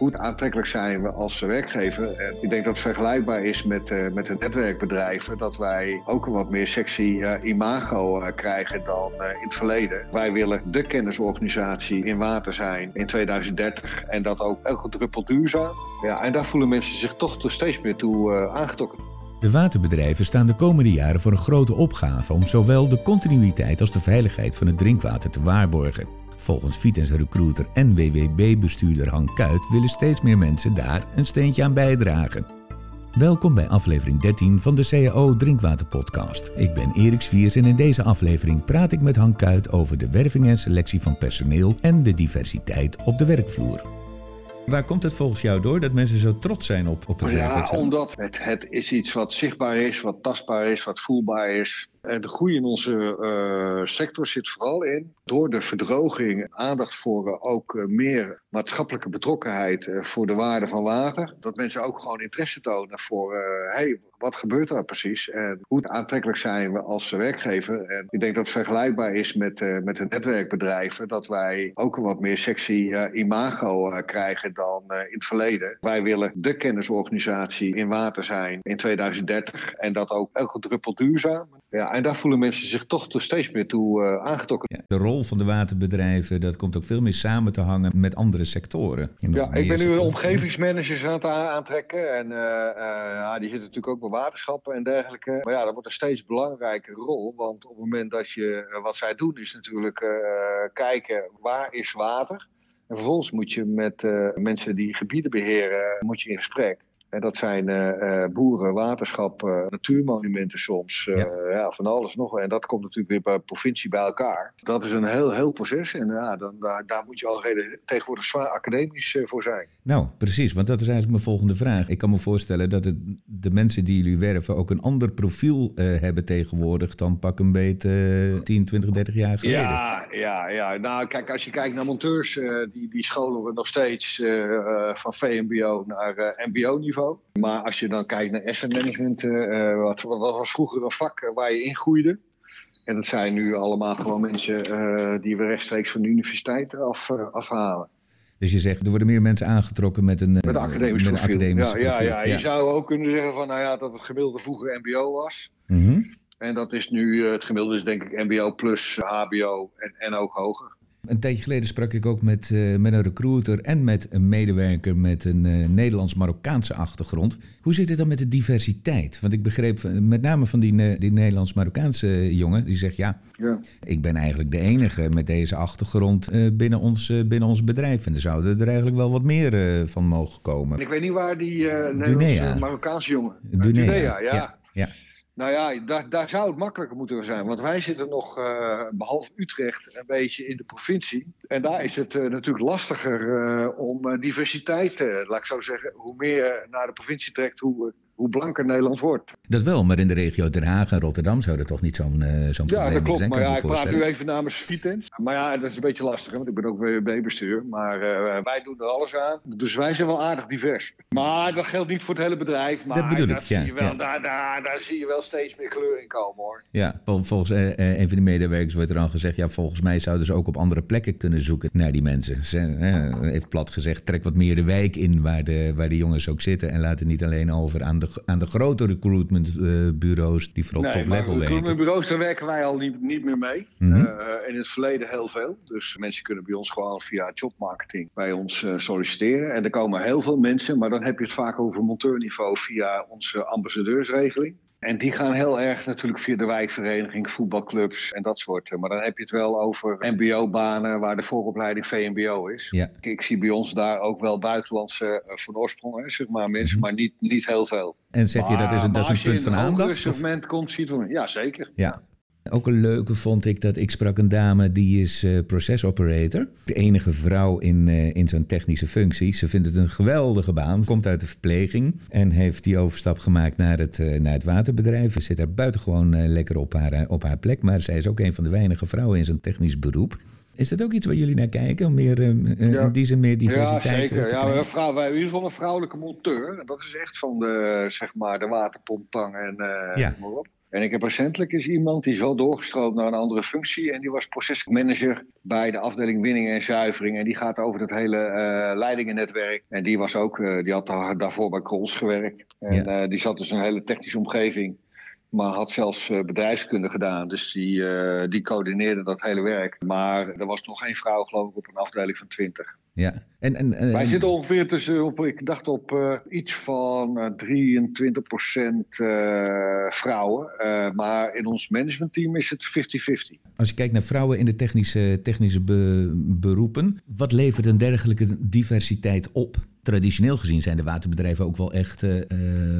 hoe aantrekkelijk zijn we als werkgever. En ik denk dat het vergelijkbaar is met, uh, met de netwerkbedrijven. Dat wij ook een wat meer sexy uh, imago krijgen dan in het verleden. Wij willen de kennisorganisatie in water zijn in 2030. En dat ook elke druppel duurzaam. Ja, en daar voelen mensen zich toch steeds meer toe aangetrokken. De waterbedrijven staan de komende jaren voor een grote opgave om zowel de continuïteit als de veiligheid van het drinkwater te waarborgen. Volgens Vitens recruiter en WWB-bestuurder Han Kuit willen steeds meer mensen daar een steentje aan bijdragen. Welkom bij aflevering 13 van de CAO Drinkwater Podcast. Ik ben Erik Sviers en in deze aflevering praat ik met Han Kuit over de werving en selectie van personeel en de diversiteit op de werkvloer. Waar komt het volgens jou door dat mensen zo trots zijn op, op het ja, werk? Ja, omdat het, het is iets wat zichtbaar is, wat tastbaar is, wat voelbaar is. En de groei in onze uh, sector zit vooral in door de verdroging aandacht voor ook uh, meer maatschappelijke betrokkenheid voor de waarde van water. Dat mensen ook gewoon interesse tonen voor, hey, wat gebeurt daar precies en hoe aantrekkelijk zijn we als werkgever. En ik denk dat het vergelijkbaar is met, met de netwerkbedrijven, dat wij ook een wat meer sexy imago krijgen dan in het verleden. Wij willen de kennisorganisatie in water zijn in 2030 en dat ook elke druppel duurzaam. Ja, en daar voelen mensen zich toch steeds meer toe aangetrokken. Ja, de rol van de waterbedrijven, dat komt ook veel meer samen te hangen met andere sectoren. Ja, ik ben nu een omgevingsmanager aan het aantrekken en ja, die zitten natuurlijk ook waterschappen en dergelijke. Maar ja, dat wordt een steeds belangrijke rol. Want op het moment dat je, wat zij doen, is natuurlijk uh, kijken waar is water. En vervolgens moet je met uh, mensen die gebieden beheren, moet je in gesprek. En dat zijn uh, boeren, waterschap, uh, natuurmonumenten soms. Ja. ja. van alles nog. En dat komt natuurlijk weer bij provincie bij elkaar. Dat is een heel, heel proces. En ja, dan, daar, daar moet je al tegenwoordig zwaar academisch voor zijn. Nou, precies. Want dat is eigenlijk mijn volgende vraag. Ik kan me voorstellen dat het, de mensen die jullie werven ook een ander profiel hebben tegenwoordig dan pak een beet 10, 20, 30 jaar geleden. Ja, ja, ja. Nou, kijk, als je kijkt naar monteurs, die, die scholen we nog steeds van VMBO naar MBO-niveau. Maar als je dan kijkt naar asset management, uh, wat, wat, was vroeger een vak waar je ingroeide. En dat zijn nu allemaal gewoon mensen uh, die we rechtstreeks van de universiteit af, afhalen. Dus je zegt, er worden meer mensen aangetrokken met een, met een academisch, met profiel. Een academisch ja. Ja, ja, je zou ook kunnen zeggen van, nou ja, dat het gemiddelde vroeger mbo was. Mm -hmm. En dat is nu, het gemiddelde is denk ik mbo plus hbo en, en ook hoger. Een tijdje geleden sprak ik ook met, uh, met een recruiter en met een medewerker met een uh, Nederlands-Marokkaanse achtergrond. Hoe zit het dan met de diversiteit? Want ik begreep met name van die, die Nederlands-Marokkaanse jongen, die zegt ja, ja, ik ben eigenlijk de enige met deze achtergrond uh, binnen, ons, binnen ons bedrijf. En er zouden er eigenlijk wel wat meer van mogen komen. Ik weet niet waar die Nederlands-Marokkaanse jongen... Dunea, Dunea ja. ja. ja. Nou ja, daar, zou het makkelijker moeten zijn. Want wij zitten nog, uh, behalve Utrecht, een beetje in de provincie. En daar is het uh, natuurlijk lastiger uh, om diversiteit, laat ik zo zeggen. Hoe meer naar de provincie trekt, hoe, hoe blanker Nederland wordt. Dat wel, maar in de regio Den Haag en Rotterdam zou dat toch niet zo'n zo'n probleem Ja, dat klopt. zijn, maar ja, ik praat nu even namens Vitens. Maar ja, dat is een beetje lastig, hè, want ik ben ook WB-bestuur. Maar uh, wij doen er alles aan. Dus wij zijn wel aardig divers. Maar dat geldt niet voor het hele bedrijf. Maar dat bedoel ik, ja, je wel, ja. daar, daar, daar zie je wel steeds meer kleur in komen, hoor. Ja, volgens uh, een van de medewerkers wordt er al gezegd... ja, volgens mij zouden ze ook op andere plekken kunnen zoeken naar die mensen. Ze, uh, heeft plat gezegd, trek wat meer de wijk in waar de, waar de jongens ook zitten... en laat het niet alleen over aan de, aan de grote recruitmentbureaus die vooral nee, top level werken. recruitmentbureaus, daar werken wij al niet, niet meer mee. Uh, in het verleden heel veel. Dus mensen kunnen bij ons gewoon via jobmarketing bij ons uh, solliciteren. En er komen heel veel mensen, maar dan heb je het vaak over monteurniveau via onze ambassadeursregeling. En die gaan heel erg natuurlijk via de wijkvereniging, voetbalclubs en dat soort. Maar dan heb je het wel over mbo-banen waar de vooropleiding VMBO is. Ja. Ik zie bij ons daar ook wel buitenlandse uh, van oorsprong, zeg maar, mensen, Mhm. maar niet, niet heel veel. En zeg je, dat is een, dat is als een je punt van in een hogere aandacht? of- segment komt, ziet we, ja zeker. Ja. Ook een leuke vond ik dat ik sprak een dame die is uh, process operator. De enige vrouw in, uh, in zo'n technische functie. Ze vindt het een geweldige baan. Komt uit de verpleging en heeft die overstap gemaakt naar het, uh, naar het waterbedrijf. Ze zit daar buitengewoon uh, lekker op haar, op haar plek. Maar zij is ook een van de weinige vrouwen in zo'n technisch beroep. Is dat ook iets waar jullie naar kijken? Om meer, uh, Ja. in die zin meer Ja, diversiteit zeker. te Ja, krijgen? een vrouw, wij, in ieder geval een vrouwelijke monteur. En Dat is echt van de, zeg maar, de waterpomptang en eh Ja. maar op. En ik heb recentelijk is iemand die is wel doorgestroomd naar een andere functie. En die was procesmanager bij de afdeling winning en zuivering. En die gaat over het hele uh, leidingennetwerk. En die was ook, uh, die had daarvoor bij Krols gewerkt. En ja. die zat dus in een hele technische omgeving. Maar had zelfs bedrijfskunde gedaan. Dus die, die coördineerde dat hele werk. Maar er was nog geen vrouw, geloof ik, op een afdeling van 20. Ja. En, en, en, Wij zitten ongeveer tussen, op, ik dacht op uh, iets van uh, 23% uh, vrouwen. Uh, maar in ons managementteam is het 50-50. Als je kijkt naar vrouwen in de technische, technische be, beroepen, wat levert een dergelijke diversiteit op? Traditioneel gezien zijn de waterbedrijven ook wel echt uh,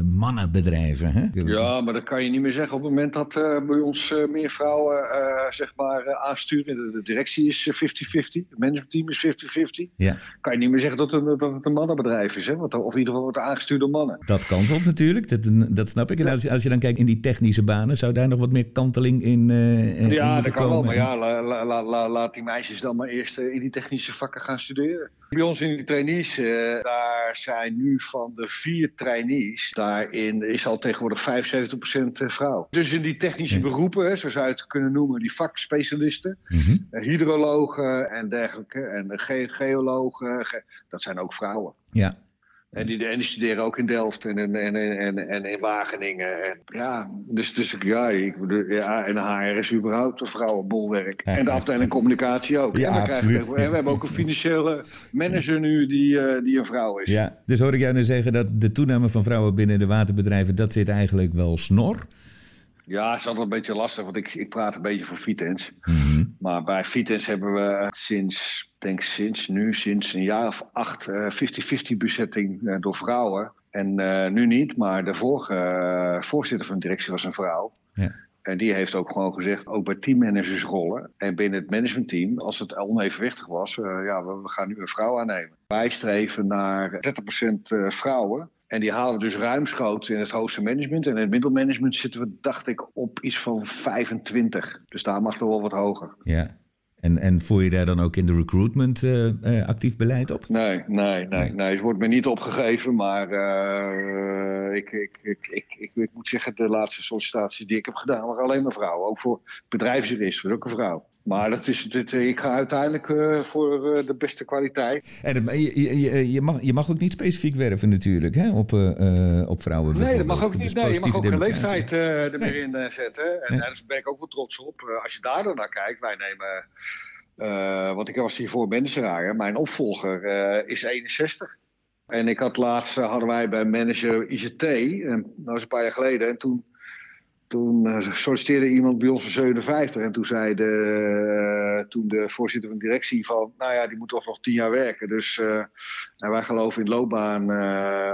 mannenbedrijven. Hè? Ja, maar dat kan je niet meer zeggen op het moment dat uh, bij ons uh, meer vrouwen zeg maar, aansturen. De, de directie is 50-50, het managementteam is 50-50. Ja. Kan je niet meer zeggen dat het, dat het een mannenbedrijf is. Hè? of in ieder geval wordt aangestuurd door mannen. Dat kantelt natuurlijk, dat, dat snap ik. En als, als, je dan kijkt in die technische banen, zou daar nog wat meer kanteling in Ja, in dat kan komen? wel, maar ja, la, la, la, la, laat die meisjes dan maar eerst in die technische vakken gaan studeren. Bij ons in die trainees daar zijn nu van de vier trainees, daarin is al tegenwoordig 75% vrouw. Dus in die technische beroepen, zo zou je het kunnen noemen, die vakspecialisten, mm -hmm. hydrologen en dergelijke, en ge geologen, ge dat zijn ook vrouwen. Ja. En die, en die studeren ook in Delft en, en, en, en, en in Wageningen. En, ja, dus, dus ja, ik, ja, en HR is überhaupt een vrouwenbolwerk. En de afdeling communicatie ook. Ja, en, we absoluut. en we hebben ook een financiële manager nu die, uh, die een vrouw is. Ja, dus hoor ik jou nu zeggen dat de toename van vrouwen binnen de waterbedrijven, dat zit eigenlijk wel snor? Ja, het is altijd een beetje lastig, want ik, ik praat een beetje voor Vitens. Mm -hmm. Maar bij Vitens hebben we sinds, denk sinds nu, sinds een jaar of acht, 50-50 uh, bezetting uh, door vrouwen. En uh, nu niet, maar de vorige voorzitter van de directie was een vrouw. Ja. En die heeft ook gewoon gezegd, ook bij teammanagersrollen en binnen het managementteam, als het onevenwichtig was, ja, we, we, gaan nu een vrouw aannemen. Wij streven naar 30% vrouwen. En die halen we dus ruimschoots in het hoogste management. En in het middelmanagement zitten we, dacht ik, op iets van 25. Dus daar mag nog wel wat hoger. Ja. En, en voer je daar dan ook in de recruitment uh, uh, actief beleid op? Nee, nee, nee, nee. Het wordt me niet opgegeven, maar uh, ik, ik, ik, ik, moet zeggen, de laatste sollicitatie die ik heb gedaan, waren alleen maar vrouwen. Ook voor bedrijfsjurist, was ook een vrouw. Maar dat is, dit, ik ga uiteindelijk uh, voor uh, de beste kwaliteit. En je, je, je, mag, je mag ook niet specifiek werven natuurlijk hè, op, uh, op vrouwen. Nee, dat mag ook niet. Nee, je mag ook geen leeftijd er meer in zetten. En, Nee. daar ben ik ook wel trots op. als je daar dan naar kijkt, wij nemen... want ik was hiervoor manager. Mijn opvolger is 61. En ik had laatst, hadden wij bij manager ICT, en dat was een paar jaar geleden. En toen toen uh, solliciteerde iemand bij ons van 57 en toen zei de, toen de voorzitter van de directie van, nou ja, die moet toch nog tien jaar werken. Dus en wij geloven in loopbaan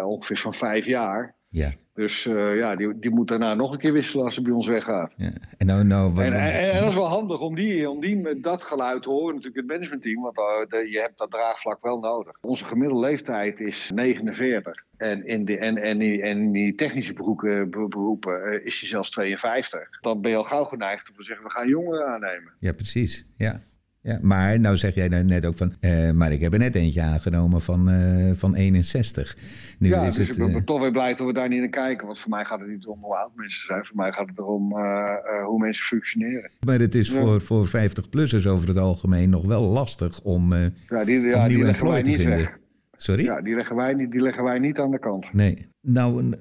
ongeveer van vijf jaar. Ja. Dus ja, die, die moet daarna nog een keer wisselen als ze bij ons weggaat. Ja. En, nou, nou, wat, en, en, en, dat is wel handig om die, om die met dat geluid te horen, natuurlijk het managementteam, want de, je hebt dat draagvlak wel nodig. Onze gemiddelde leeftijd is 49. En in, de, en, en, in die technische beroepen, beroepen is hij zelfs 52. Dan ben je al gauw geneigd om te zeggen, we gaan jongeren aannemen. Ja, precies. Ja. Ja, maar nou zeg jij net ook van, uh, maar ik heb er net eentje aangenomen van, uh, van 61. Nu ja, is dus het, ik ben uh, toch weer blij dat we daar niet naar kijken. Want voor mij gaat het niet om hoe oud mensen zijn. Voor mij gaat het erom hoe mensen functioneren. Maar het is ja. voor, voor 50-plussers over het algemeen nog wel lastig om, ja, die, ja, om die te vinden. weg. Sorry? Ja, die leggen, wij niet, die leggen wij niet aan de kant. Nee. Nou,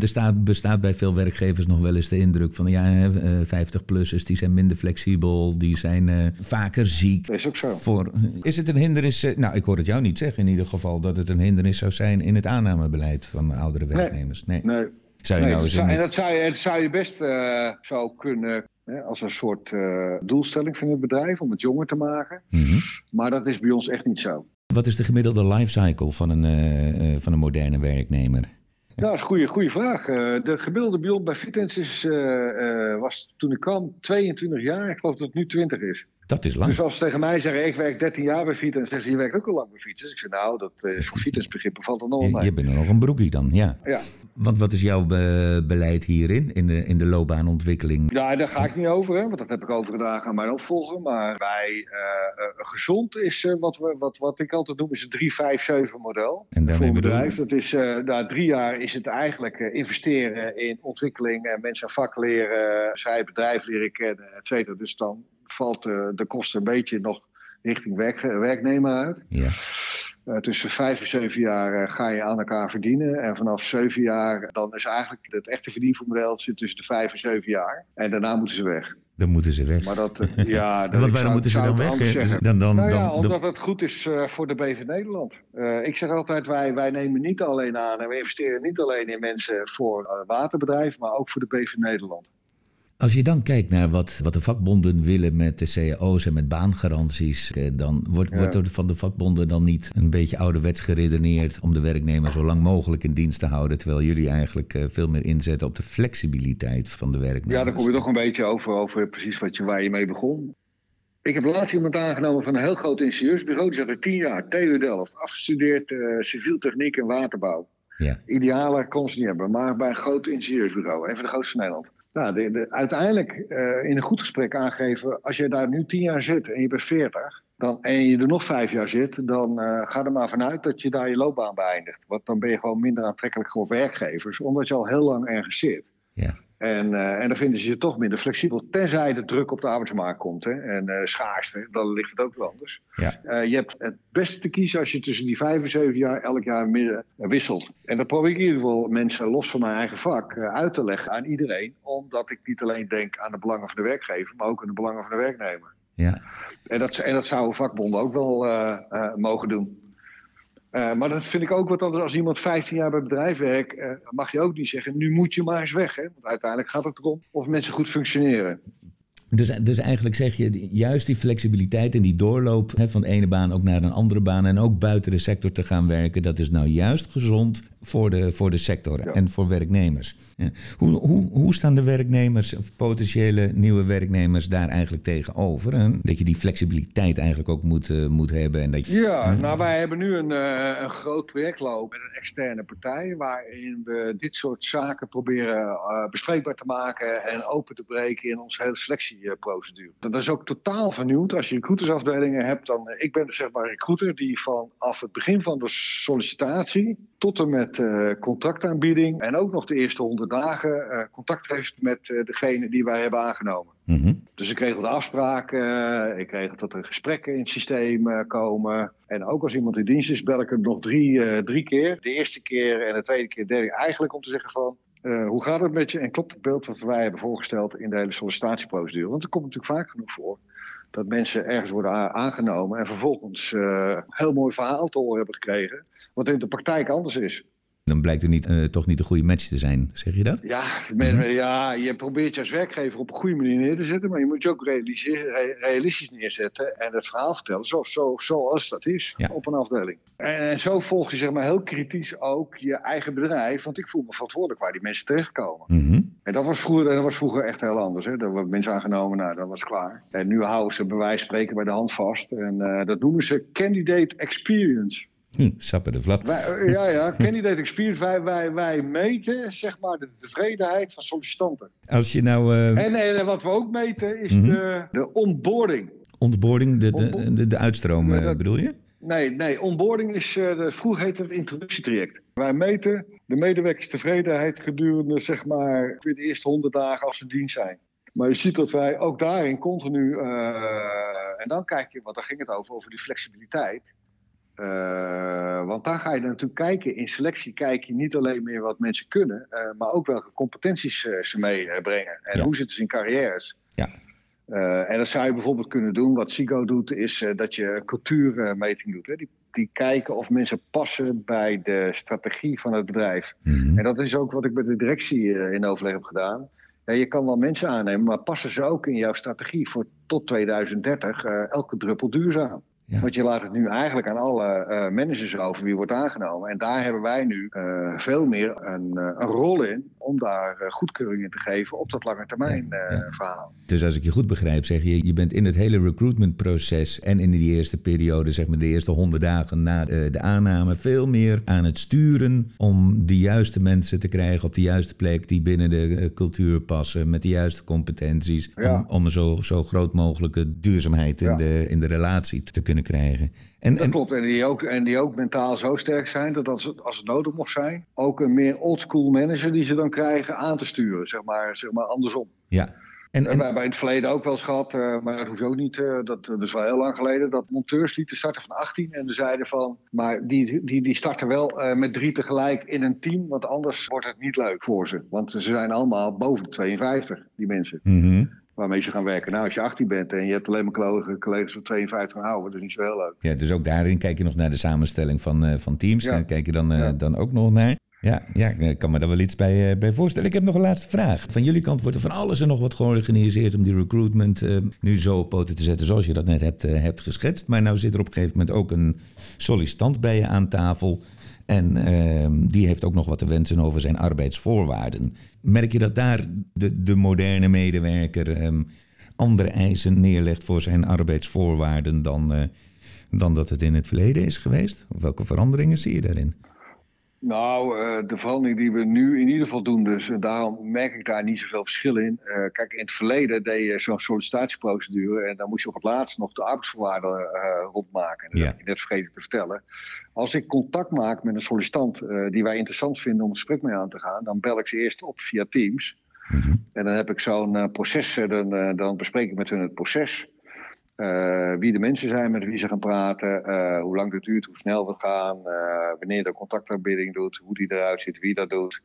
er staat, bestaat bij veel werkgevers nog wel eens de indruk van... ja, 50-plussers die zijn minder flexibel, die zijn uh, vaker ziek. Is ook zo. Voor, is het een hindernis... Uh, nou, ik hoor het jou niet zeggen in ieder geval... dat het een hindernis zou zijn in het aannamebeleid van oudere werknemers. Nee. nee. Zou je nee, nou zou, en dat zou, je, dat zou je best uh, zou kunnen... Als een soort doelstelling van het bedrijf om het jonger te maken. Mm -hmm. Maar dat is bij ons echt niet zo. Wat is de gemiddelde lifecycle van een, uh, van een moderne werknemer? Dat is een goede, goede vraag. Uh, de gemiddelde bij bij Fitens is, was toen ik kwam 22 jaar. Ik geloof dat het nu 20 is. Dat is lang. Dus als ze tegen mij zeggen, ik werk 13 jaar bij Vita, en zeggen ze, je werkt ook al lang bij. Dus ik zeg, nou, dat is voor Vita's begrip valt er nog je, mee. je bent er nog een broekie dan, ja. Ja. Want wat is jouw be- beleid hierin, in de, in de loopbaanontwikkeling? Ja, daar ga ik niet over, hè, want dat heb ik overgedragen aan mijn opvolger. Maar wij, eh, eh, gezond is eh, wat, we, wat, wat ik altijd noem, is het 3-5-7 model. En voor een bedoel je? bedrijf. Dat is, eh, na drie jaar is het eigenlijk eh, investeren in ontwikkeling en mensen vak leren, zij bedrijf leren kennen, et cetera. Dus dan valt eh, de kosten een beetje nog richting werk, werknemer uit. Ja, Eh, tussen vijf en zeven jaar eh, ga je aan elkaar verdienen. En vanaf zeven jaar, dan is eigenlijk het echte verdienvermodel zit tussen de vijf en zeven jaar. En daarna moeten ze weg. dan moeten ze weg. Maar dat, ja, dat, waarom moeten ze dan weg? zeggen. Dan, dan, Nou ja, dan, omdat het goed is voor de BV Nederland. Ik zeg altijd, wij, wij nemen niet alleen aan en we investeren niet alleen in mensen voor waterbedrijf, maar ook voor de BV Nederland. Als je dan kijkt naar wat, wat de vakbonden willen met de cao's en met baangaranties, eh, dan wordt, Ja. wordt er van de vakbonden dan niet een beetje ouderwets geredeneerd om de werknemer zo lang mogelijk in dienst te houden, terwijl jullie eigenlijk eh, veel meer inzetten op de flexibiliteit van de werknemer. Ja, daar kom je toch een beetje over, over precies wat je, waar je mee begon. Ik heb laatst iemand aangenomen van een heel groot ingenieursbureau. Die zat er tien jaar, TU Delft, afgestudeerd eh civiel techniek en waterbouw. Ja. Idealer kon ze niet hebben, maar bij een groot ingenieursbureau, een van de grootste van Nederland. Nou, de, de- uiteindelijk eh, in een goed gesprek aangeven, als je daar nu tien jaar zit en je bent veertig, dan, en je er nog vijf jaar zit, dan eh, ga er maar vanuit dat je daar je loopbaan beëindigt. Want dan ben je gewoon minder aantrekkelijk voor werkgevers, omdat je al heel lang ergens zit. Ja. En, eh, en dan vinden ze je toch minder flexibel, tenzij de druk op de arbeidsmarkt komt. Hè? En eh schaarste, dan ligt het ook wel anders. Ja. Eh, je hebt het beste te kiezen als je tussen die vijf en zeven jaar elk jaar midden wisselt. En dat probeer ik in ieder geval mensen los van mijn eigen vak uit te leggen aan iedereen. Omdat ik niet alleen denk aan de belangen van de werkgever, maar ook aan de belangen van de werknemer. Ja. En dat, en dat zouden vakbonden ook wel mogen doen. Eh, maar dat vind ik ook wat anders. Als iemand 15 jaar bij het bedrijf werkt, eh, mag je ook niet zeggen: nu moet je maar eens weg. Hè? Want uiteindelijk gaat het erom of mensen goed functioneren. Dus, dus eigenlijk zeg je juist die flexibiliteit en die doorloop hè, van de ene baan ook naar een andere baan en ook buiten de sector te gaan werken, dat is nou juist gezond voor de, voor de sector Ja. en voor werknemers. Hoe, hoe, hoe staan de werknemers of potentiële nieuwe werknemers daar eigenlijk tegenover? Hè? Dat je die flexibiliteit eigenlijk ook moet, eh, moet hebben. En dat je, Ja, nou wij hebben nu een, eh, een groot project lopen met een externe partij. Waarin we dit soort zaken proberen eh, bespreekbaar te maken en open te breken in onze hele selectieprocedure. Dat is ook totaal vernieuwd. Als je recruitersafdelingen hebt, dan. ik ben zeg maar recruiter die vanaf het begin van de sollicitatie tot en met eh, contractaanbieding en ook nog de eerste honderd dagen eh, contact heeft met eh, degene die wij hebben aangenomen. Mhm. Dus ik regel de afspraken, ik regel dat er gesprekken in het systeem komen. En ook als iemand in dienst is, bel ik hem nog drie, drie keer. De eerste keer en de tweede keer, de derde keer. Eigenlijk om te zeggen van, hoe gaat het met je? En klopt het beeld wat wij hebben voorgesteld in de hele sollicitatieprocedure? Want er komt natuurlijk vaak genoeg voor dat mensen ergens worden aangenomen... en vervolgens een heel mooi verhaal te horen hebben gekregen... wat in de praktijk anders is. Dan blijkt er niet, eh, toch niet een goede match te zijn, zeg je dat? Ja, men- ja, je probeert je als werkgever op een goede manier neer te zetten, maar je moet je ook realistisch neerzetten en het verhaal vertellen zo, zo, zoals dat is Ja. op een afdeling. En, en zo volg je zeg maar heel kritisch ook je eigen bedrijf, want ik voel me verantwoordelijk waar die mensen terechtkomen. Mhm. En dat was vroeger, dat was vroeger echt heel anders. Hè. Dat worden mensen aangenomen, nou, dat was klaar. En nu houden ze bij wijze van spreken bij de hand vast. En eh, dat noemen ze candidate experience. Hm, sappen de flap. Wij, eh, ja, ja, candidate experience. Wij, wij, wij meten zeg maar de tevredenheid van sollicitanten. Als je nou eh En, en wat we ook meten is Mhm. de, de onboarding. ontboarding, de, de, de, de uitstroom, Ja, eh, dat- bedoel je? Nee, nee, onboarding is, de, vroeger heette het introductietraject. Wij meten de medewerkerstevredenheid gedurende zeg maar de eerste honderd dagen als ze dienst zijn. Maar je ziet dat wij ook daarin continu, en dan kijk je, want daar ging het over, over die flexibiliteit. Eh, want daar ga je natuurlijk kijken. In selectie kijk je niet alleen meer wat mensen kunnen, eh, maar ook welke competenties eh, ze meebrengen. En Ja. hoe zitten ze in carrières. Ja. En dat zou je bijvoorbeeld kunnen doen. Wat SIGO doet, is dat je cultuurmeting doet. Hè. Die, die kijken of mensen passen bij de strategie van het bedrijf. Mhm. En dat is ook wat ik met de directie in overleg heb gedaan. Ja, je kan wel mensen aannemen, maar passen ze ook in jouw strategie voor tot 2030 eh, elke druppel duurzaam? Ja. Want je laat het nu eigenlijk aan alle eh, managers over wie wordt aangenomen. En daar hebben wij nu eh, veel meer een, eh, een rol in om daar goedkeuring in te geven op dat lange termijn verhaal. Dus als ik je goed begrijp, zeg je, je bent in het hele recruitmentproces en in die eerste periode, zeg maar de eerste honderd dagen na de aanname, veel meer aan het sturen om de juiste mensen te krijgen op de juiste plek die binnen de cultuur passen, met de juiste competenties, om, om een zo, zo groot mogelijke duurzaamheid in, de, in de relatie te kunnen krijgen. En, dat klopt, en die, ook, en die ook mentaal zo sterk zijn dat als het, als het nodig mocht zijn, ook een meer oldschool manager die ze dan krijgen aan te sturen, zeg maar, zeg maar andersom. Ja. En, en... We hebben in het verleden ook wel eens gehad, uh, maar dat hoeft ook niet, uh, dat, dat is wel heel lang geleden, dat monteurs lieten starten van 18 en ze zeiden van, maar die, die, die starten wel uh, met drie tegelijk in een team, want anders wordt het niet leuk voor ze. Want ze zijn allemaal boven de 52, die mensen. Mm waarmee ze gaan werken. Nou, als je 18 bent en je hebt alleen maar collega's van 52 en ouder, dat is niet zo heel leuk. Ja, dus ook daarin kijk je nog naar de samenstelling van, uh, van teams. Ja. kijk je dan, uh, dan ook nog naar. Ja, ja, ik kan me daar wel iets bij, uh, bij voorstellen. Ik heb nog een laatste vraag. Van jullie kant wordt er van alles en nog wat georganiseerd om die recruitment nu zo op poten te zetten zoals je dat net hebt, hebt geschetst. Maar nou zit er op een gegeven moment ook een sollicitant bij je aan tafel. En ehm, die heeft ook nog wat te wensen over zijn arbeidsvoorwaarden. Merk je dat daar de, de moderne medewerker ehm, andere eisen neerlegt voor zijn arbeidsvoorwaarden dan, uh, dan dat het in het verleden is geweest? Of welke veranderingen zie je daarin? Nou, uh, de verandering die we nu in ieder geval doen, dus uh, daarom merk ik daar niet zoveel verschil in. Uh, kijk, in het verleden deed je zo'n sollicitatieprocedure en dan moest je op het laatst nog de arbeidsvoorwaarden rondmaken. Dat ja. heb ik net vergeten te vertellen. Als ik contact maak met een sollicitant die wij interessant vinden om een gesprek mee aan te gaan, dan bel ik ze eerst op via Teams. Mm -hmm. En dan heb ik zo'n proces, dan, dan bespreek ik met hun het proces. Uh, wie de mensen zijn met wie ze gaan praten, uh, hoe lang het duurt, hoe snel we gaan, uh, wanneer de contactaanbieding doet, hoe die eruit ziet, wie dat doet.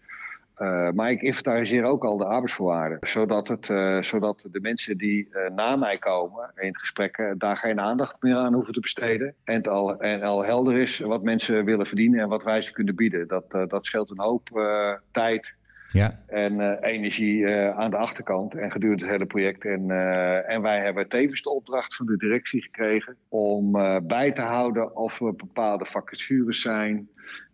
maar ik inventariseer ook al de arbeidsvoorwaarden, zodat, het, zodat de mensen die na mij komen in het gesprek daar geen aandacht meer aan hoeven te besteden. En, het al, en al helder is wat mensen willen verdienen en wat wij ze kunnen bieden. Dat, dat scheelt een hoop tijd ja. En uh, energie uh, aan de achterkant en gedurende het hele project. En, uh, en wij hebben tevens de opdracht van de directie gekregen om bij te houden of er bepaalde vacatures zijn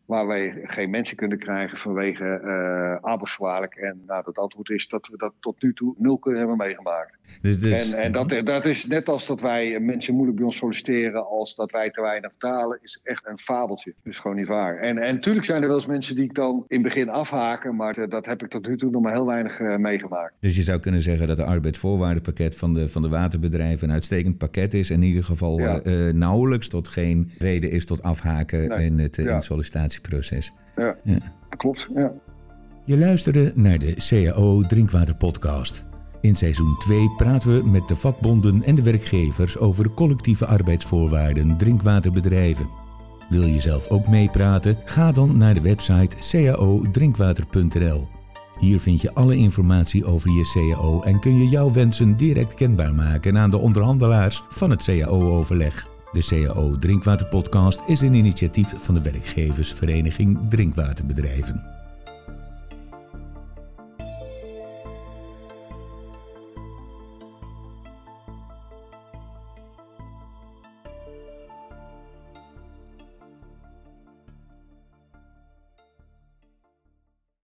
waar wij geen mensen kunnen krijgen vanwege uh. En nou, het antwoord is dat we dat tot nu toe nul kunnen hebben meegemaakt. Dus, dus, en en dat, dat is net als dat wij mensen moeilijk bij ons solliciteren als dat wij te weinig betalen, is echt een fabeltje. Dat is gewoon niet waar. En, en natuurlijk zijn er wel eens mensen die ik dan in het begin afhaken, maar uh, dat heb ik tot nu toe nog maar heel weinig uh, meegemaakt. Dus je zou kunnen zeggen dat het arbeidsvoorwaardenpakket van de, van de waterbedrijven een uitstekend pakket is. In ieder geval ja. nauwelijks tot geen reden is tot afhaken nee. in het ja. in sollicitatie Ja, ja. klopt. Ja. Je luisterde naar de CAO Drinkwater Podcast. In seizoen 2 praten we met de vakbonden en de werkgevers over collectieve arbeidsvoorwaarden drinkwaterbedrijven. Wil je zelf ook meepraten? Ga dan naar de website caodrinkwater.nl. Hier vind je alle informatie over je CAO en kun je jouw wensen direct kenbaar maken aan de onderhandelaars van het CAO-overleg. De CAO Drinkwater Podcast is een initiatief van de werkgeversvereniging Drinkwaterbedrijven.